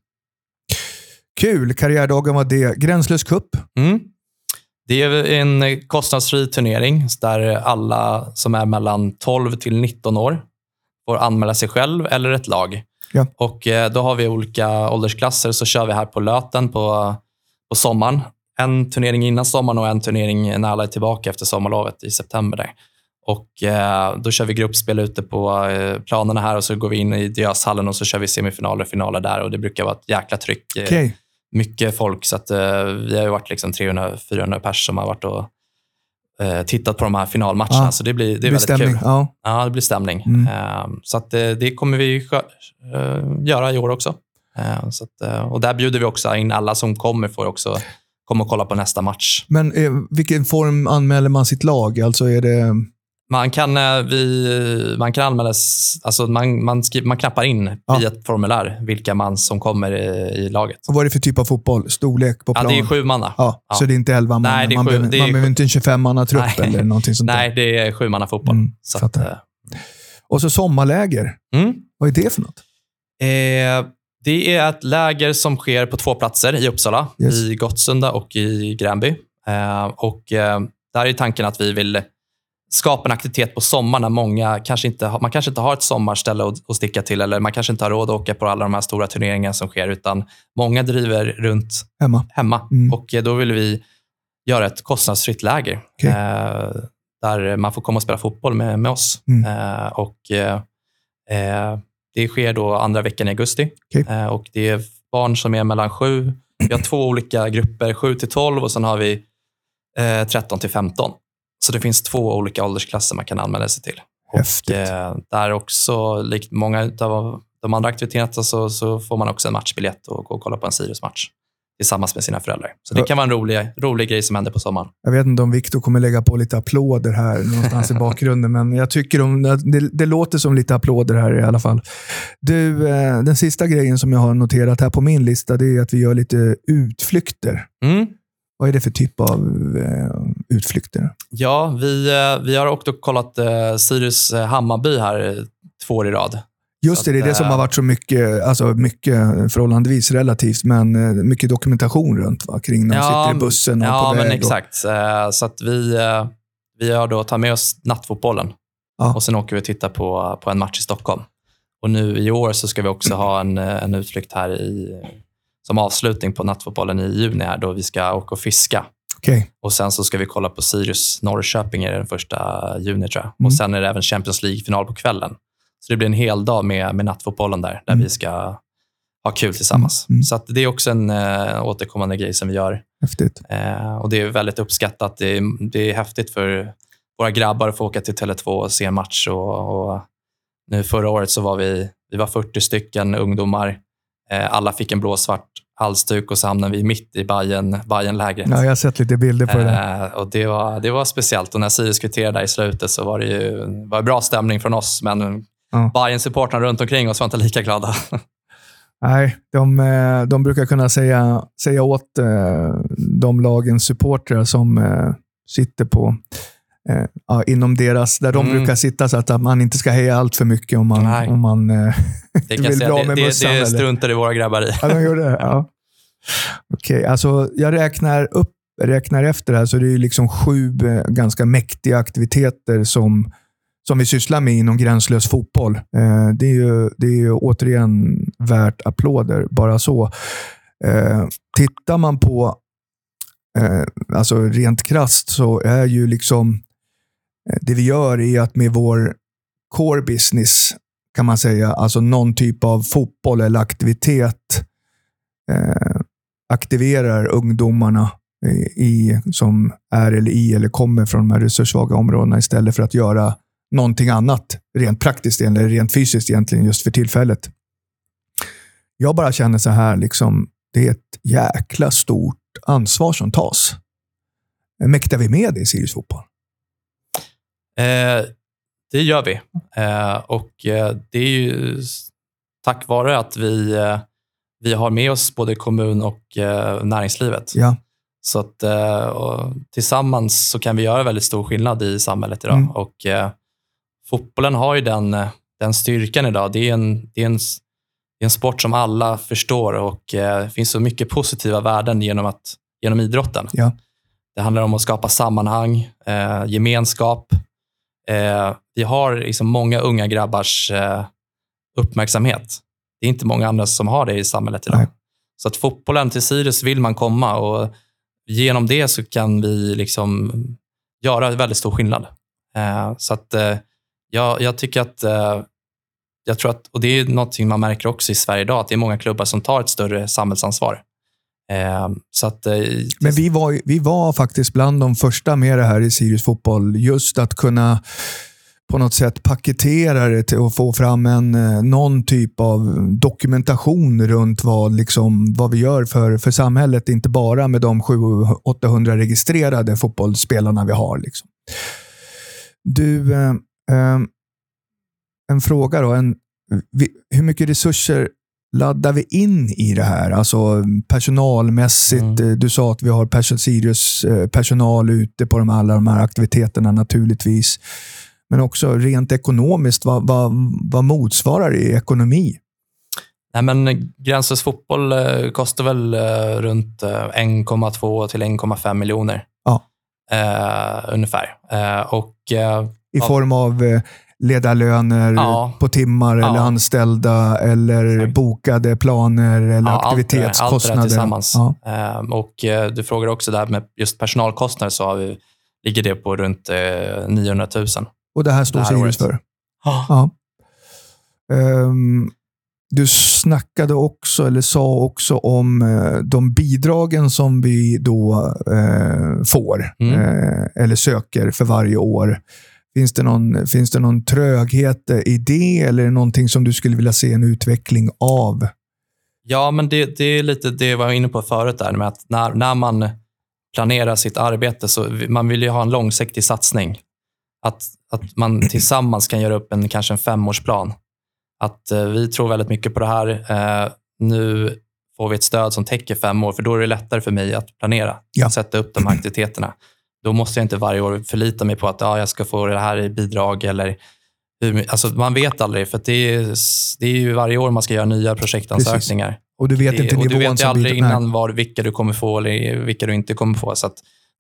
Kul. Karriärdagen var det. Gränslös cup. Mm. Det är en kostnadsfri turnering där alla som är mellan 12 till 19 år får anmäla sig själv eller ett lag. Ja. Och eh, Då har vi olika åldersklasser. Så kör vi här på Löten på, på sommaren. En turnering innan sommaren och en turnering när alla är tillbaka efter sommarlovet i september. Där. Och eh, Då kör vi gruppspel ute på eh, planerna här och så går vi in i Diöshallen och så kör vi semifinaler och finaler där. och Det brukar vara ett jäkla tryck. Eh, Okej. Mycket folk. Så att, eh, vi har ju varit liksom 300-400 pers som har varit och eh, tittat på de här finalmatcherna. Ja, Så det blir, det är Det blir väldigt stämning. kul. Ja. Ja, det blir stämning. Mm. Eh, så att, eh, det kommer vi eh, göra i år också. Eh, så att, eh, och där bjuder vi också in alla som kommer får också komma och kolla på nästa match. Men vilken form anmäler man sitt lag? Alltså är det... Man kan, eh, vi, man kan anmäla, s- alltså man, man, skriver, man knappar in Ja. i ett formulär vilka man som kommer i, i laget. Vad är det för typ av fotboll? Storlek på Ja, plan? det är sju manna. Ja, Ja. så det är inte elva man. Nej, det är man, sju- behöver, det är man behöver inte en 25-manna-trupp Nej. eller någonting sånt Nej, det är sju manna fotboll. Mm, så att, eh, Och så sommarläger. mm. Vad är det för något? Eh, det är ett läger som sker på två platser i Uppsala, Yes. i Gottsunda och i Gränby. Eh, och, eh, där är tanken att vi vill skapa en aktivitet på sommaren när många kanske inte har, man kanske inte har ett sommarställe att, att sticka till eller man kanske inte har råd att åka på alla de här stora turneringarna som sker, utan många driver runt Hemma? hemma. Mm. Och eh, då vill vi göra ett kostnadsfritt läger Okej. eh, där man får komma och spela fotboll med, med oss. Mm. Eh, och, eh, eh, det sker då andra veckan i augusti. Okej. Eh, och det är barn som är mellan sju, vi har två olika grupper, 7 till 12 och sen har vi eh, 13 till 15. Så det finns två olika åldersklasser man kan anmäla sig till. Häftigt. Och, eh, där också, likt många av de andra aktiviteterna, så, så får man också en matchbiljett och gå och kolla på en Sirius-match tillsammans med sina föräldrar. Så det kan vara en rolig, rolig grej som händer på sommaren. Jag vet inte om Viktor kommer lägga på lite applåder här någonstans i bakgrunden, men jag tycker om, det, det låter som lite applåder här i alla fall. Du, eh, den sista grejen som jag har noterat här på min lista, det är att vi gör lite utflykter. Mm. Vad är det för typ av eh, utflykter? Ja, vi, eh, vi har också kollat eh, Sirius eh, Hammarby här eh, två år i rad. Just det, det är det som har varit så mycket, alltså mycket förhållandevis relativt, men mycket dokumentation runt va? kring när de Ja, sitter i bussen och Ja, på väg. men och- exakt. Eh, Så att vi, vi har då tagit med oss nattfotbollen Ja. och sen åker vi och tittar på, på en match i Stockholm. Och nu i år så ska vi också ha en, en utflykt här i, som avslutning på nattfotbollen i juni här då vi ska åka och fiska. Okej, Och sen så ska vi kolla på Sirius Norrköping är den första juni tror jag. Mm. Och sen är det även Champions League-final på kvällen. Så det blir en hel dag med, med nattfotbollen där, där Mm. vi ska ha kul tillsammans. Mm, mm. Så det är också en eh, återkommande grej som vi gör. häftigt. Eh, och Det är väldigt uppskattat. Det är, det är häftigt för våra grabbar att få åka till Tele2 och se en match. Och, och nu förra året så var vi, vi var 40 stycken ungdomar. Eh, alla fick en blåsvart halsduk och så hamnade vi mitt i Bajen, Bajenlägret. Ja, jag har sett lite bilder på det där. Eh, och det, var, det var speciellt. Och när Sirius kvitterade i slutet så var det ju var bra stämning från oss. Men Ja. Bayern-supportrarna runt omkring oss var inte lika glada. Nej, de, eh, de brukar kunna säga, säga åt eh, de lagens supportrar som eh, sitter på ja, inom deras, där de Mm. brukar sitta så att man inte ska heja allt för mycket om man, Nej. om man eh, Det, vill bra det, med det, mössan, det eller? struntar i våra grabbar i. Ja, de gör det? Ja. Okej, alltså jag räknar upp, räknar efter här, så det är liksom sju eh, ganska mäktiga aktiviteter som, som vi sysslar med inom gränslös fotboll. Eh, det, är ju, det är ju återigen värt applåder, bara så. Eh, tittar man på, eh, alltså rent krast så är ju liksom, eh, Eh, det vi gör är att med vår core business, kan man säga, alltså någon typ av fotboll eller aktivitet, eh, aktiverar ungdomarna i, som är eller i eller kommer från de här resurssvaga områdena istället för att göra någonting annat rent praktiskt eller rent fysiskt egentligen just för tillfället. Jag bara känner så här, liksom, det är ett jäkla stort ansvar som tas. Mäktar vi med det i Sirius fotboll? Eh, det gör vi. Eh, och eh, det är ju tack vare att vi, eh, vi har med oss både kommun och eh, näringslivet. Ja. Så att och tillsammans så kan vi göra väldigt stor skillnad i samhället idag. Mm. Och fotbollen har ju den, den styrkan idag. Det är, en, det, är en, det är en sport som alla förstår och det finns så mycket positiva värden genom, att, genom idrotten. Ja. Det handlar om att skapa sammanhang, eh, gemenskap. Eh, vi har liksom många unga grabbars eh, uppmärksamhet. det är inte många andra som har det i samhället idag. Nej. Så att fotbollen till Sirius vill man komma och genom det så kan vi liksom göra väldigt stor skillnad. Eh, så att eh, jag, jag tycker att eh, jag tror att, och det är något man märker också i Sverige idag, att det är många klubbar som tar ett större samhällsansvar. Ehm, så att, eh, Men vi var, vi var faktiskt bland de första med det här i Sirius fotboll. Just att kunna på något sätt paketera det till att få fram en, eh, någon typ av dokumentation runt vad, liksom, vad vi gör för, för samhället. Inte bara med de 700-800 registrerade fotbollsspelarna vi har. Liksom. Du, eh, eh, en fråga då. En, vi, hur mycket resurser laddar vi in i det här? Alltså personalmässigt. Mm. eh, Du sa att vi har pers- Sirius eh, personal ute på de, alla de här aktiviteterna naturligtvis. Men också rent ekonomiskt, vad, vad, vad motsvarar det i ekonomi? Nej, men Gränslös fotboll eh, kostar väl runt eh, 1,2 till 1,5 miljoner. Ja. Eh, ungefär. Eh, och, eh, I form av ledarlöner Ja. på timmar Ja. eller anställda eller bokade planer eller ja, allt det- aktivitetskostnader. Allt det där tillsammans. Ja. Eh, och eh, Du frågar också där med just personalkostnader, så har vi, ligger det på runt eh, 900 000. Och det här står Sirius för. Ja. Ehm, du snackade också, eller sa också om eh, de bidragen som vi då eh, får, Mm. eh, eller söker för varje år. Finns det, någon, finns det någon tröghet i det, eller är det någonting som du skulle vilja se en utveckling av? Ja, men det, det är lite det jag var inne på förut, där, med att när, när man planerar sitt arbete så man vill ju ha en långsiktig satsning. Att, att man tillsammans kan göra upp en, kanske en femårsplan. Att eh, vi tror väldigt mycket på det här. Eh, nu får vi ett stöd som täcker fem år, för då är det lättare för mig att planera. Ja. Att sätta upp de här aktiviteterna. Då måste jag inte varje år förlita mig på att ja, jag ska få det här i bidrag eller alltså, man vet aldrig, för det är, det är ju varje år man ska göra nya projektansökningar. Och du vet Det- inte och du nivån vet aldrig innan var, vilka du kommer få eller vilka du inte kommer få. Så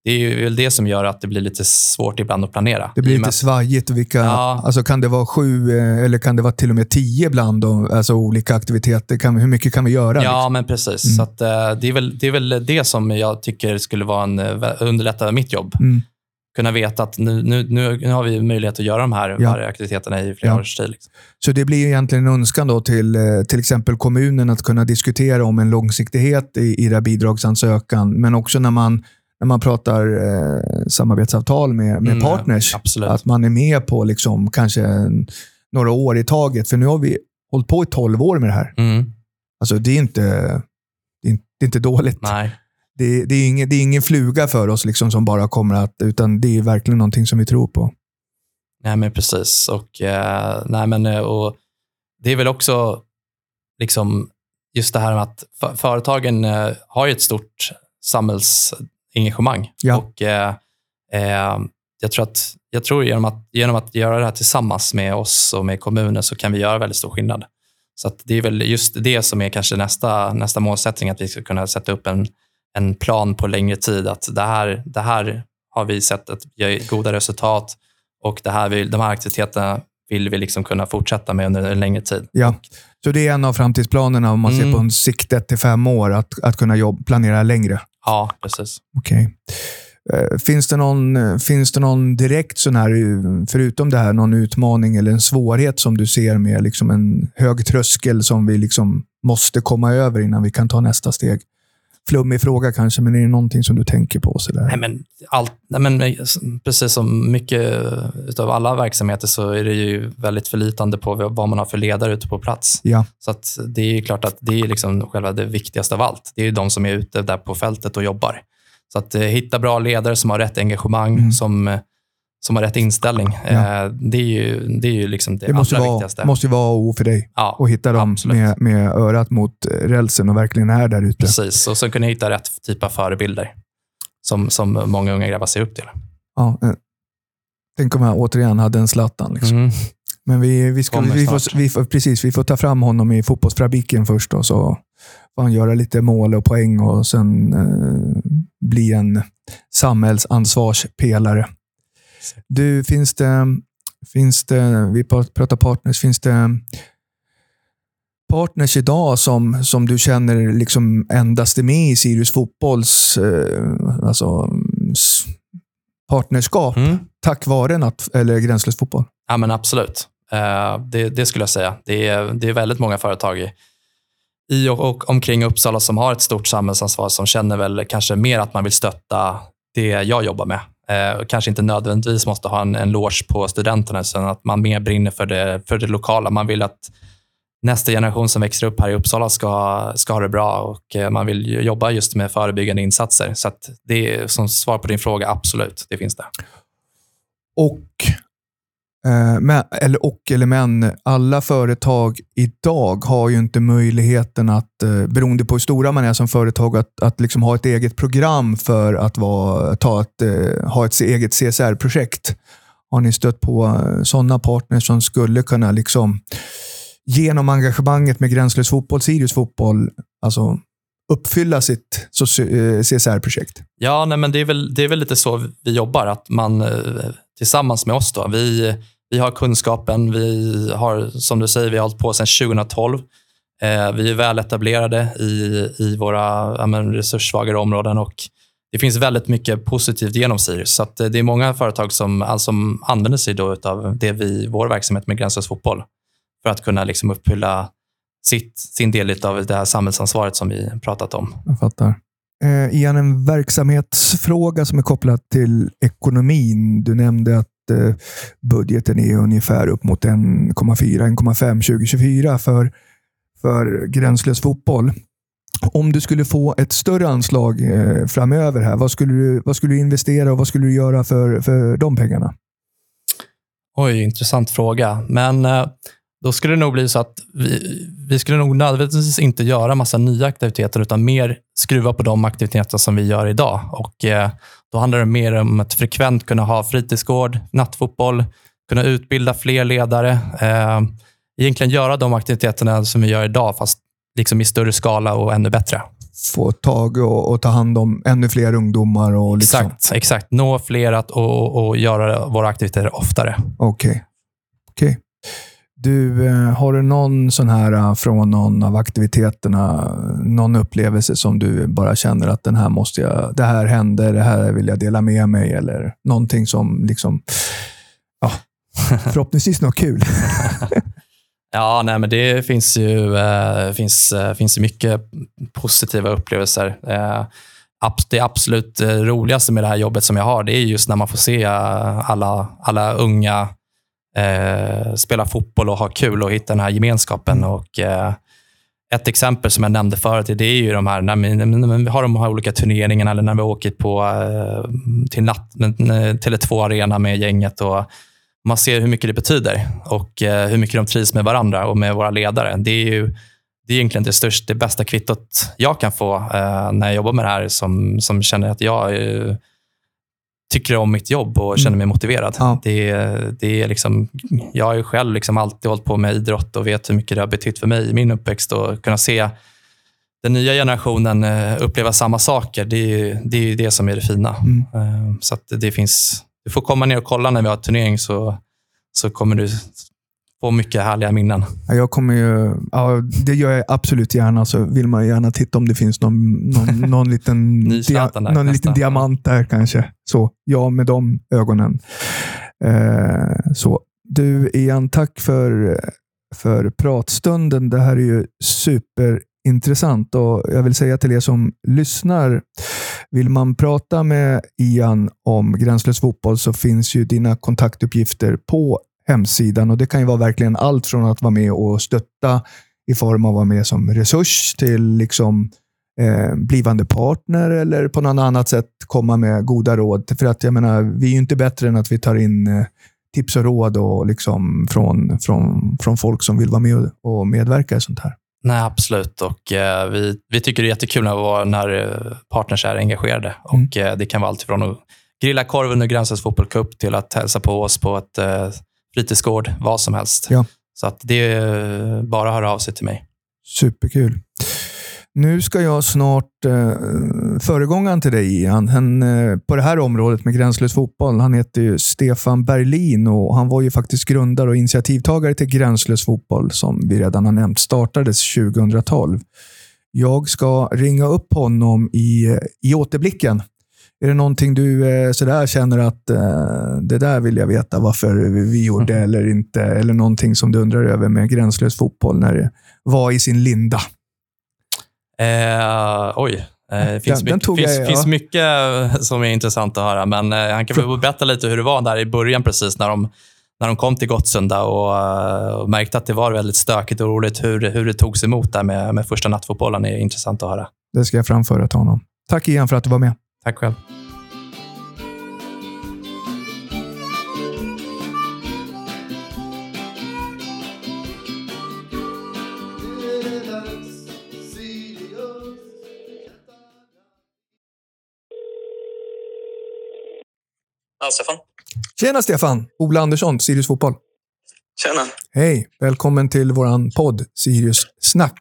det är ju väl det som gör att det blir lite svårt ibland att planera. Det blir lite svajigt. Vilka, Ja. alltså kan det vara sju eh, eller kan det vara till och med tio bland de, alltså olika aktiviteter? Kan, hur mycket kan vi göra? liksom? Ja, men precis. Mm. Så att, eh, det, är väl, det är väl det som jag tycker skulle vara en, eh, underlätta mitt jobb. Mm. Kunna veta att nu, nu, nu, har vi möjlighet att göra de här Ja. aktiviteterna i flera Ja. års tid. Liksom. Så det blir egentligen en önskan då till till exempel kommunen att kunna diskutera om en långsiktighet i, i bidragsansökan. Men också när man, när man pratar eh, samarbetsavtal med, med Mm, partners. Absolut. Att man är med på liksom kanske en, några år i taget. För nu har vi hållit på i 12 år med det här. Mm. Alltså det är inte, det är inte, det är inte dåligt. Nej. Det, det, är ingen, det är ingen fluga för oss liksom som bara kommer att, utan det är verkligen någonting som vi tror på. Nej, men precis. Och, eh, nej, men, eh, och det är väl också liksom just det här med att för, företagen eh, har ju ett stort samhällsengagemang. Ja. Och, eh, eh, jag tror att jag tror genom att, genom att göra det här tillsammans med oss och med kommunen så kan vi göra väldigt stor skillnad. Så det är väl just det som är kanske nästa, nästa målsättning, att vi ska kunna sätta upp en, en plan på längre tid. Att det här, det här har vi sett att ge goda resultat och det här vill, de här aktiviteterna vill vi liksom kunna fortsätta med under en längre tid. Ja. Så det är en av framtidsplanerna om man ser Mm. på en siktet till fem år, att, att kunna jobb, planera längre. Ja, precis. Okej. Okay. Finns det, någon, eh, finns det någon direkt sån här, förutom det här, någon utmaning eller en svårighet som du ser med liksom en hög tröskel som vi liksom måste komma över innan vi kan ta nästa steg? Flummig fråga kanske, men är det någonting som du tänker på? Sådär? Nej, men allt, nej, men eh, precis som mycket av alla verksamheter så är det ju väldigt förlitande på vad man har för ledare ute på plats. Ja. Så det är ju klart att det är liksom själva det viktigaste av allt. Det är ju de som är ute där på fältet och jobbar. Så att eh, hitta bra ledare som har rätt engagemang, Mm. som, eh, som har rätt inställning. Ja. Eh, det är ju, det är ju liksom det, Det måste allra vara, viktigaste. måste ju vara O för dig. ja, Och hitta dem absolut. med, med örat mot eh, rälsen och verkligen är där ute. Precis, och så kunna hitta rätt typ av förebilder som, som många unga grabbar ser upp till. Ja, eh, tänk om jag återigen hade en Zlatan. Liksom. Mm. Men vi, vi, ska, vi, får, vi, får, precis, vi får ta fram honom i fotbollsfabriken först och så får han göra lite mål och poäng och sen eh, bli en samhällsansvarspelare. Du, finns det, finns det, vi pratar partners, finns det, partners idag som, som du känner liksom endast är med i Sirius fotbolls eh, alltså, partnerskap Mm. tack vare natt, eller gränslös fotboll? Ja, men absolut. Eh, det, det skulle jag säga. Det är, det är väldigt många företag i, i och, och omkring Uppsala som har ett stort samhällsansvar som känner väl kanske mer att man vill stötta det jag jobbar med. Eh, kanske inte nödvändigtvis måste ha en, en loge på studenterna, utan att man mer brinner för det, för det lokala. Man vill att nästa generation som växer upp här i Uppsala ska, ska ha det bra och eh, man vill jobba just med förebyggande insatser. Så att det är som svar på din fråga, absolut, det finns det. Och, eh, men, eller, och eller men, alla företag idag har ju inte möjligheten att, eh, beroende på hur stora man är som företag, att, att liksom ha ett eget program för att vara, ta ett, eh, ha ett eget CSR-projekt. Har ni stött på eh, sådana partners som skulle kunna liksom, genom engagemanget med Gränslös fotboll, Sirius fotboll, alltså uppfylla sitt CSR-projekt? Eh, ja, nej, men det är, väl, det är väl lite så vi jobbar. Att man eh, tillsammans med oss, då, vi, vi har kunskapen. Vi har, som du säger, vi har hållit på sedan 2012. Eh, vi är väl etablerade i, i våra ja, men, resurssvagare områden och det finns väldigt mycket positivt genom Sirius. Så att, eh, det är många företag som, alltså, som använder sig då av det vi, vår verksamhet med Gränslös fotboll för att kunna liksom uppfylla sitt, sin del av det här samhällsansvaret som vi pratat om. Jag fattar. Eh, Ian, en verksamhetsfråga som är kopplad till ekonomin. Du nämnde att eh, budgeten är ungefär upp mot 1,4-1,5 2024 för, för gränslös fotboll. Om du skulle få ett större anslag eh, framöver, här, vad, skulle du, vad skulle du investera och vad skulle du göra för, för de pengarna? Oj, intressant fråga. Men eh, då skulle det nog bli så att vi, vi skulle nog nödvändigtvis inte göra massa nya aktiviteter, utan mer skruva på de aktiviteter som vi gör idag. Och eh, Då handlar det mer om att frekvent kunna ha fritidsgård, nattfotboll, kunna utbilda fler ledare. Eh, egentligen göra de aktiviteterna som vi gör idag, fast liksom i större skala och ännu bättre. Få tag och, och ta hand om ännu fler ungdomar. Och liksom. Exakt, exakt. Nå fler att, och, och göra våra aktiviteter oftare. Okej. Okej. Du, eh, har du någon sån här eh, från någon av aktiviteterna, någon upplevelse som du bara känner att den här måste jag, det här hände, det här vill jag dela med mig eller någonting som liksom, ja, förhoppningsvis något kul. Ja, nej, men det finns ju eh, finns, finns mycket positiva upplevelser. Eh, det absolut roligaste med det här jobbet som jag har, det är just när man får se alla, alla unga eh, spela fotboll och ha kul och hitta den här gemenskapen. Och, eh, ett exempel som jag nämnde förut, det är ju de här, när vi, när vi har de här olika turneringarna eller när vi åker på, eh, till, natt, Tele2 Arena med gänget. Och, man ser hur mycket det betyder och eh, hur mycket de trivs med varandra och med våra ledare. Det är ju det är egentligen det största, det bästa kvittot jag kan få eh, när jag jobbar med det här, som, som känner att jag eh, tycker om mitt jobb och känner mig motiverad. Ja. Det, är- det är liksom, jag har ju själv liksom alltid hållit på med idrott och vet hur mycket det har betytt för mig i min uppväxt och kunna se den nya generationen eh, uppleva samma saker. Det är det, är det som är det fina. Mm. Eh, Så det finns, du får komma ner och kolla när vi har turnering så, så kommer du få mycket härliga minnen. Ja, Jag kommer ju, ja, det gör jag absolut gärna. Så vill man gärna titta om det finns någon, någon, någon, liten, där någon nästa. liten diamant där kanske. Så, ja, med de ögonen. Eh, så. Du, Ian, tack för, för pratstunden. Det här är ju superintressant och jag vill säga till er som lyssnar, vill man prata med Ian om gränslös fotboll så finns ju dina kontaktuppgifter på hemsidan och det kan ju vara verkligen allt från att vara med och stötta i form av att vara med som resurs till liksom eh, blivande partner eller på något annat sätt komma med goda råd. För att jag menar, vi är ju inte bättre än att vi tar in eh, tips och råd och liksom från, från, från folk som vill vara med och- medverka i sånt här. Nej, absolut. Och, eh, vi, vi tycker det är jättekul när, när eh, partners är engagerade. Mm. Och, eh, det kan vara allt från att grilla korv under Gränslös Fotboll Cup till att hälsa på oss på ett eh, fritidsgård, vad som helst. Ja. Så att det är bara att höra av sig till mig. Superkul. Nu ska jag snart eh, föregångaren till dig, Ian. Han, eh, på det här området med gränslös fotboll. Han heter ju Stefan Berlin och han var ju faktiskt grundare och initiativtagare till Gränslös fotboll, som vi redan har nämnt, startades 2012. Jag ska ringa upp honom i, i återblicken. Är det någonting du eh, sådär känner att eh, det där vill jag veta varför vi gjorde Mm. eller inte? Eller någonting som du undrar över med gränslös fotboll när det var i sin linda? Eh, oj. Eh, det finns, Den- den mycket, tog finns, jag, finns ja. mycket som är intressant att höra, men eh, han kan väl berätta lite hur det var där i början, precis när de, när de kom till Gottsunda och, och märkte att det var väldigt stökigt och roligt. Hur, hur det togs emot där med, med första nattfotbollen är intressant att höra. Det ska jag framföra till honom. Tack Ian för att du var med. Tack själv. Ja, Stefan. Tjena Stefan! Ola Andersson, Sirius Fotboll. Tjena. Hej! Välkommen till våran podd Sirius Snack.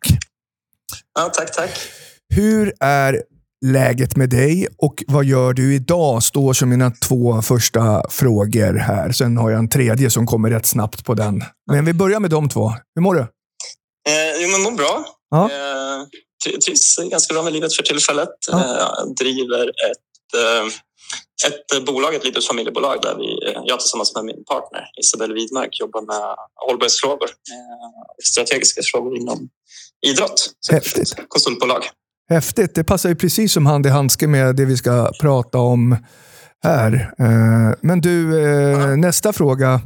Ja, tack, tack. Hur är läget med dig och vad gör du idag? Står som mina två första frågor här. Sen har jag en tredje som kommer rätt snabbt på den. Men vi börjar med de två. Hur mår du? Eh, jo, men mår bra. Ja. Eh, tri- trivs ganska bra med livet för tillfället. Ja. Eh, driver ett, eh, ett bolag, ett litet familjebolag där vi, eh, jag tillsammans med min partner Isabelle Widmark jobbar med hållbarhetsfrågor eh, strategiska frågor inom idrott. Häftigt. Konsultbolag. Häftigt. Det passar ju precis som hand i handske med det vi ska prata om här. Eh, Men du, eh, nästa fråga.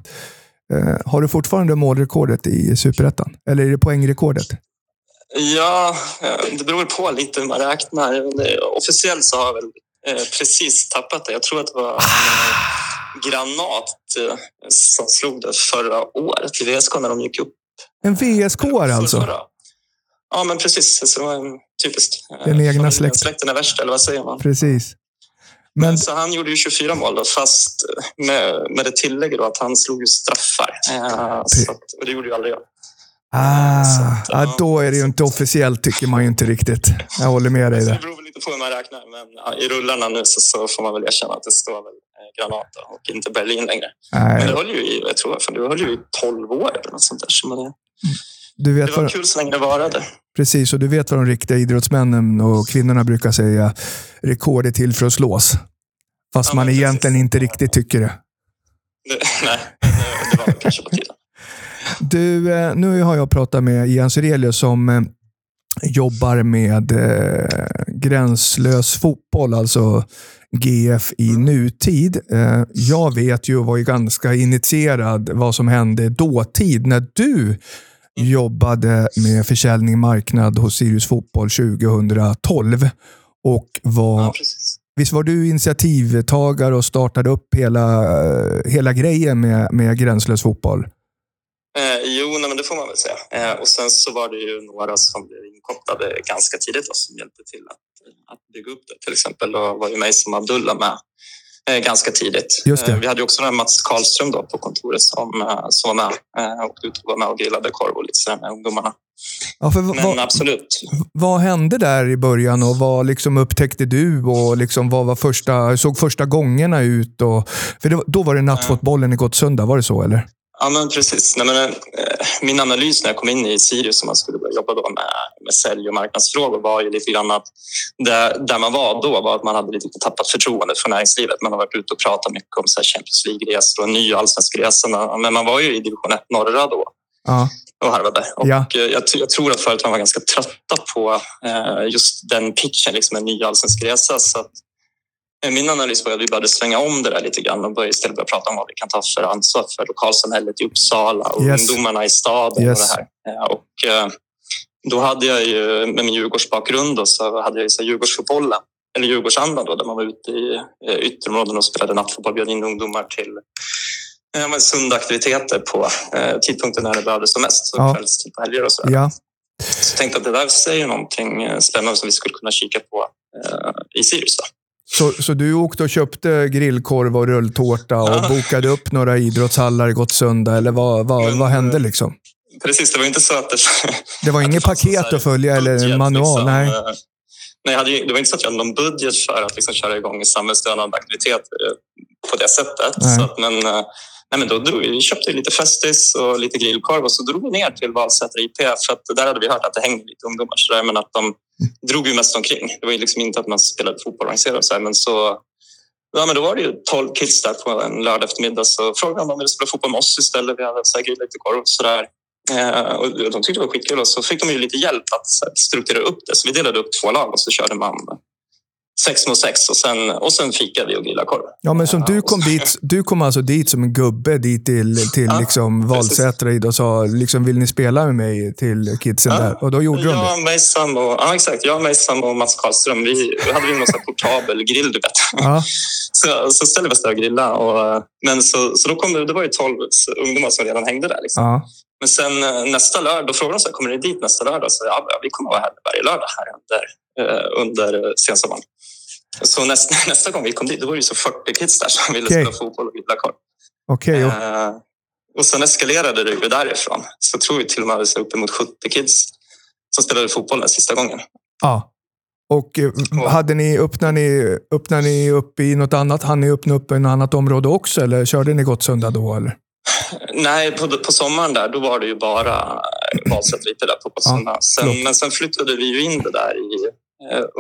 Eh, Har du fortfarande målrekordet i Superettan? Eller är det poängrekordet? Ja, det beror på lite hur man räknar. Officiellt så har jag väl precis tappat det. Jag tror att det var eh, Granat som slog det förra året i VSK när de gick upp. En VSK alltså? Ja, men precis. Så det var en typiskt. eh, Den egna familjen- släkten. Släkten är värst, eller vad säger man? Precis. Men Men... Så han gjorde ju 24 mål, då, fast med, med det tillägget då att han slog straffar. Eh, så att, och det gjorde ju aldrig jag. ah, Så att, ja, då är det ju inte officiellt, tycker man ju inte riktigt. Jag håller med dig Så det där. beror väl lite på hur man räknar. Men ja, i rullarna nu så, så får man väl erkänna att det står väl eh, Granat då, och inte Berlin längre. Men det Nej, höll ju i, jag tror, för det höll ju i 12 år eller något sånt där. Så det, du det vet var vad, kul så länge det varade. precis, och du vet vad de riktiga idrottsmännen och kvinnorna brukar säga. Rekord är till för att slås. Fast Ja, man men egentligen precis. inte riktigt tycker det. Det, nej, det, det var kanske på tiden. Du, eh, nu har jag pratat med Ian Sirelius som eh, jobbar med eh, gränslös fotboll, alltså GF i nutid. Eh, jag vet ju och var ju ganska initierad vad som hände dåtid när du jobbade med försäljning marknad hos Sirius Fotboll 2012. Och var, Ja, visst var du initiativtagare och startade upp hela, hela grejen med, med gränslös fotboll? Eh, jo, nej, men det får man väl säga. Eh, och sen så var det ju några som blev inkopplade ganska tidigt då, som hjälpte till att, att bygga upp det. Till exempel då var ju mig som Abdullah med ganska tidigt. Eh, vi hade också den Mats Karlström då på kontoret som, eh, som var med eh, och var med och grillade korv och lite sådär med ungdomarna. Ja, för Men vad, absolut. vad hände där i början och vad liksom upptäckte du? och liksom vad var första, såg första gångerna ut? Och, för det, då var det nattfotbollen i Gottsunda, var det så eller? Ja, men precis. Nej, men, eh, min analys när jag kom in i Sirius som man skulle börja jobba då med, med sälj och marknadsfrågor var ju lite grann att där, där man var då var att man hade lite tappat förtroendet för näringslivet. Man har varit ute och pratat mycket om så här Champions League-resor och en ny allsvensk resa. Men man var ju i division 1 norra då Ja, och harvade. Och Ja. eh, jag, jag tror att företagen var ganska trötta på eh, just den pitchen, liksom en ny allsvensk resa. Så att, min analys var att vi började svänga om det där lite grann och börja istället börja prata om vad vi kan ta för ansvar för lokalsamhället i Uppsala och Yes. ungdomarna i staden Yes. och det här. Eh, och, eh, då hade jag ju, med min Djurgårdsbakgrund, då, så hade jag ju Djurgårdsfotbollen, eller Djurgårdsandan då, där man var ute i eh, ytterområden och spelade nattfotboll, bjöd in ungdomar till eh, sunda aktiviteter på eh, tidpunkter när det behövdes som mest, så Ja. kvällstid på helger och så. ja. Så tänkte att det där säger någonting eh, spännande som vi skulle kunna kika på eh, i Sirius. Då. Så, så du åkte och köpte grillkorv och rulltårta och Ja. bokade upp några idrottshallar i Gottsunda, eller vad, vad, vad hände liksom? Precis, det var inte så att det... Det var inget paket att följa eller en manual? Liksom. Nej. Nej, hade, det var inte så att jag hade någon budget för att liksom köra igång samhällsstödjande aktiviteter på det sättet. Så att, men, nej, men då drog vi, köpte lite Festis och lite grillkorv och så drog vi ner till Valsätra IP för att där hade vi hört att det hängde lite ungdomar så där, men att de drog ju mest omkring. Det var ju liksom inte att man spelade fotboll och så här, men så Ja, men då var det ju 12 kids där på en lördag eftermiddag så frågade de om de ville spela fotboll med oss istället. Vi hade så här, lite korv och sådär. Eh, och de tyckte det var skitkul och så fick de ju lite hjälp att strukturera upp det. Så vi delade upp två lag och så körde man sex mot sex och sen, och sen fikade vi och grillade korv. Ja, men som du kom dit, du kom alltså dit som en gubbe dit till, till ja, liksom Valsätra och sa liksom, vill ni spela med mig till kidsen ja, där? Och då gjorde jag, de det? Mejsam och, ja, exakt. Jag, Mejsam och Mats Karlström, vi, vi hade någon portabel grill, du vet. Ja. Så, så ställde vi oss där och grillade. Och, men så, så då kom det, det var ju tolv ungdomar som redan hängde där. Liksom. Ja. Men sen eh, nästa lördag, då frågade de så här, kommer ni dit nästa lördag? Så ja, vi kommer vara här varje lördag här under, eh, under sensommaren. Så nästa, nästa gång vi kom dit, då var det så 40 kids där som ville okay. spela fotboll och grilla korv. Okay, uh, och sen eskalerade det ju därifrån. Så tror vi till och med uppemot 70 kids som spelade fotboll den sista gången. Ja. Och hade ni, öppnade, ni, öppnade ni upp i något annat? Hann ni öppna upp i något annat område också eller körde ni Gottsunda då? Eller? Nej, på, på sommaren där då var det ju bara Valsätt lite där på Gottsunda. Ja, sen, men sen flyttade vi ju in det där i Eh,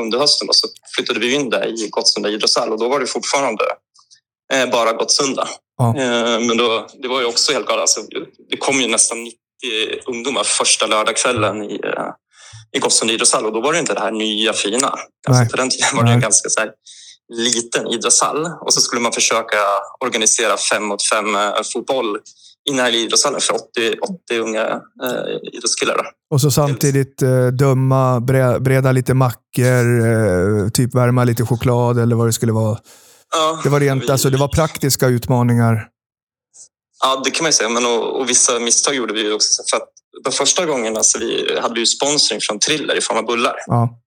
under hösten och så flyttade vi in där i Gottsunda idrottshall och då var det fortfarande eh, bara Gottsunda. Ja. Eh, men då, det var ju också helt galet. Alltså, det kom ju nästan 90 ungdomar första lördagskvällen i, i Gottsunda idrottshall och då var det inte det här nya fina. Alltså, på den tiden var det en ganska så här, liten idrottshall och så skulle man försöka organisera fem mot fem fotboll i Närli idrottshallen för 80, 80 unga eh, idrottskillar. Då. Och så samtidigt eh, döma, bre, breda lite mackor, eh, typ värma lite choklad eller vad det skulle vara. Ja, det var rent, vi, alltså, det var praktiska utmaningar. Ja, det kan man ju säga. Men, och, och vissa misstag gjorde vi också. För att de första gångerna alltså, vi hade vi sponsring från Triller i form av bullar. Ja.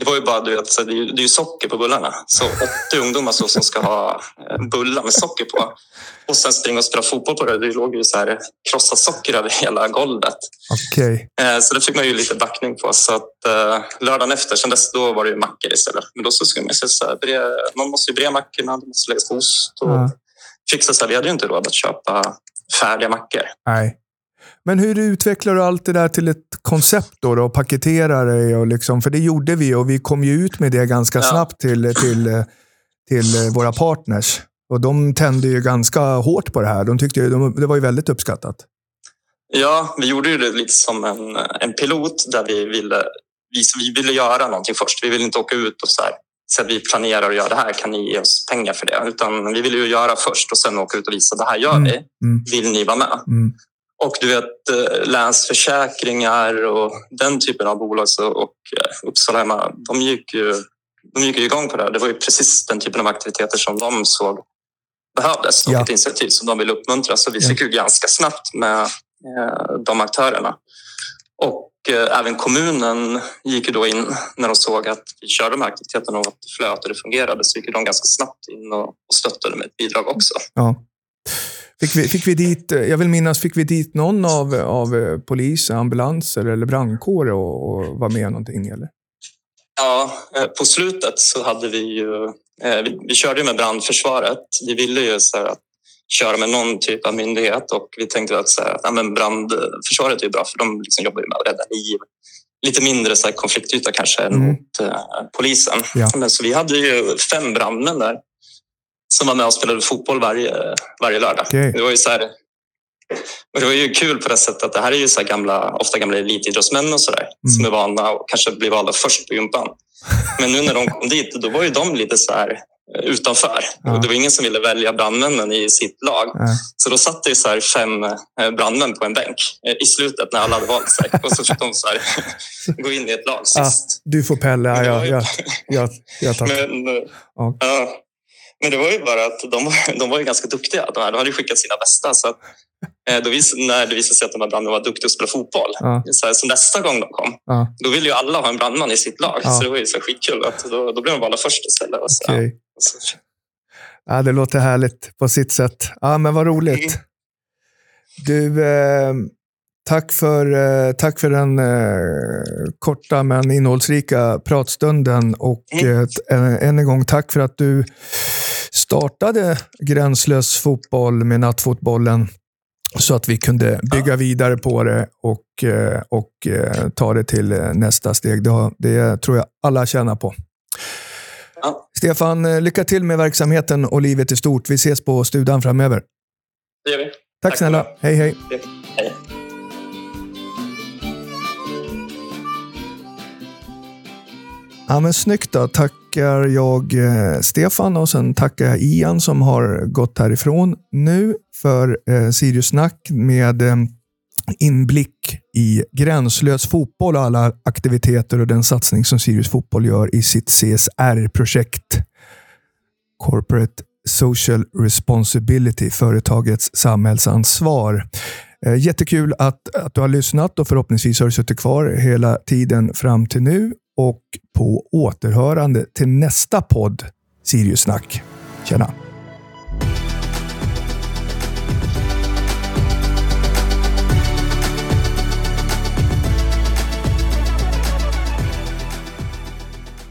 Det var ju bara du vet, det är ju, det är ju socker på bullarna. Så 80 ungdomar så, som ska ha eh, bullar med socker på och sen springa och spela fotboll på det. Det låg ju så här krossat socker över hela golvet. Okay. Eh, så det fick man ju lite backning på. Så att eh, lördagen efter, sen dess, då var det ju mackor istället. Men då så skulle man säga så här, bre, man måste ju bre mackorna, det måste läggas ost och ja. fixa så här. Vi hade ju inte råd att köpa färdiga mackor. Nej. Men hur utvecklar du allt det där till ett koncept då, då och paketerar det? Och liksom, för det gjorde vi och vi kom ju ut med det ganska ja. snabbt till, till, till våra partners. Och de tände ju ganska hårt på det här. De tyckte de, det var ju väldigt uppskattat. Ja, vi gjorde ju det lite som en, en pilot där vi ville, vi, vi ville göra någonting först. Vi ville inte åka ut och så här, så att vi planerar att göra det här, kan ni ge oss pengar för det? Utan vi ville ju göra först och sen åka ut och visa det här gör mm. vi. Mm. Vill ni vara med? Mm. Och du vet eh, Länsförsäkringar och den typen av bolag så, och eh, Uppsala Hemma, de gick ju de gick igång på det här. Det var ju precis den typen av aktiviteter som de såg behövdes och ja. ett initiativ som de ville uppmuntra. Så vi fick ju ganska snabbt med eh, de aktörerna. Och även kommunen gick ju då in när de såg att vi körde de här aktiviteterna och att det flöt och det fungerade så gick de ganska snabbt in och stöttade med ett bidrag också. Ja. Fick vi, fick vi dit, jag vill minnas, fick vi dit någon av, av eh, polis, ambulanser eller brandkår och, och var med någonting? Eller? Ja, eh, på slutet så hade vi ju... Eh, vi, vi körde med brandförsvaret. Vi ville ju så att köra med någon typ av myndighet och vi tänkte att så här, ja, men brandförsvaret är bra för de liksom jobbar med att rädda liv. Lite mindre så här, konfliktyta kanske mm. mot uh, polisen. Ja. Men så vi hade ju fem brandmän där som var med och spelade fotboll varje, varje lördag. Okay. Det var ju så här, och det var ju kul på det sättet att det här är ju så gamla, ofta gamla elitidrottsmän och sådär mm. som är vana och kanske blir valda först på gympan. Men nu när de kom dit, då var ju de lite så här eh, utanför. Ja. Och det var ingen som ville välja brandmännen i sitt lag. Ja. Så då satt det så här fem eh, brandmän på en bänk eh, i slutet när alla hade valt sig. Och så fick de så här, gå in i ett lag sist. Ja, du får Pelle, ja, ja, ja, ja, ja tack. Men, ja. Men det var ju bara att de, de var ju ganska duktiga. De, här, de hade skickat sina bästa. Så att, eh, då vis, när det visade sig att de här brandmännen var duktiga att spela fotboll, ja. så, här, så, nästa gång de kom, ja. då ville ju alla ha en brandman i sitt lag. Ja. Så det var ju så skitkul. Att då, då blev de valda först istället. Och så, okay. så. Ja, det låter härligt på sitt sätt. Ja, men vad roligt. Mm. Du, eh, Tack för, eh, tack för den eh, korta men innehållsrika pratstunden. Och mm. eh, än en gång tack för att du startade Gränslös fotboll med nattfotbollen så att vi kunde bygga vidare på det och, eh, och eh, ta det till eh, nästa steg. Det, det tror jag alla tjänar på. Ja. Stefan, lycka till med verksamheten och livet i stort. Vi ses på studion framöver. Det gör vi. Tack, Tack snälla. Hej, hej. hej. Ja, men snyggt då. Tackar jag eh, Stefan och sen tackar jag Ian som har gått härifrån nu för eh, Sirius Snack med eh, inblick i gränslös fotboll och alla aktiviteter och den satsning som Sirius Fotboll gör i sitt CSR-projekt. Corporate Social Responsibility, företagets samhällsansvar. Eh, jättekul att, att du har lyssnat och förhoppningsvis har du suttit kvar hela tiden fram till nu och på återhörande till nästa podd Sirius Snack. Tjena!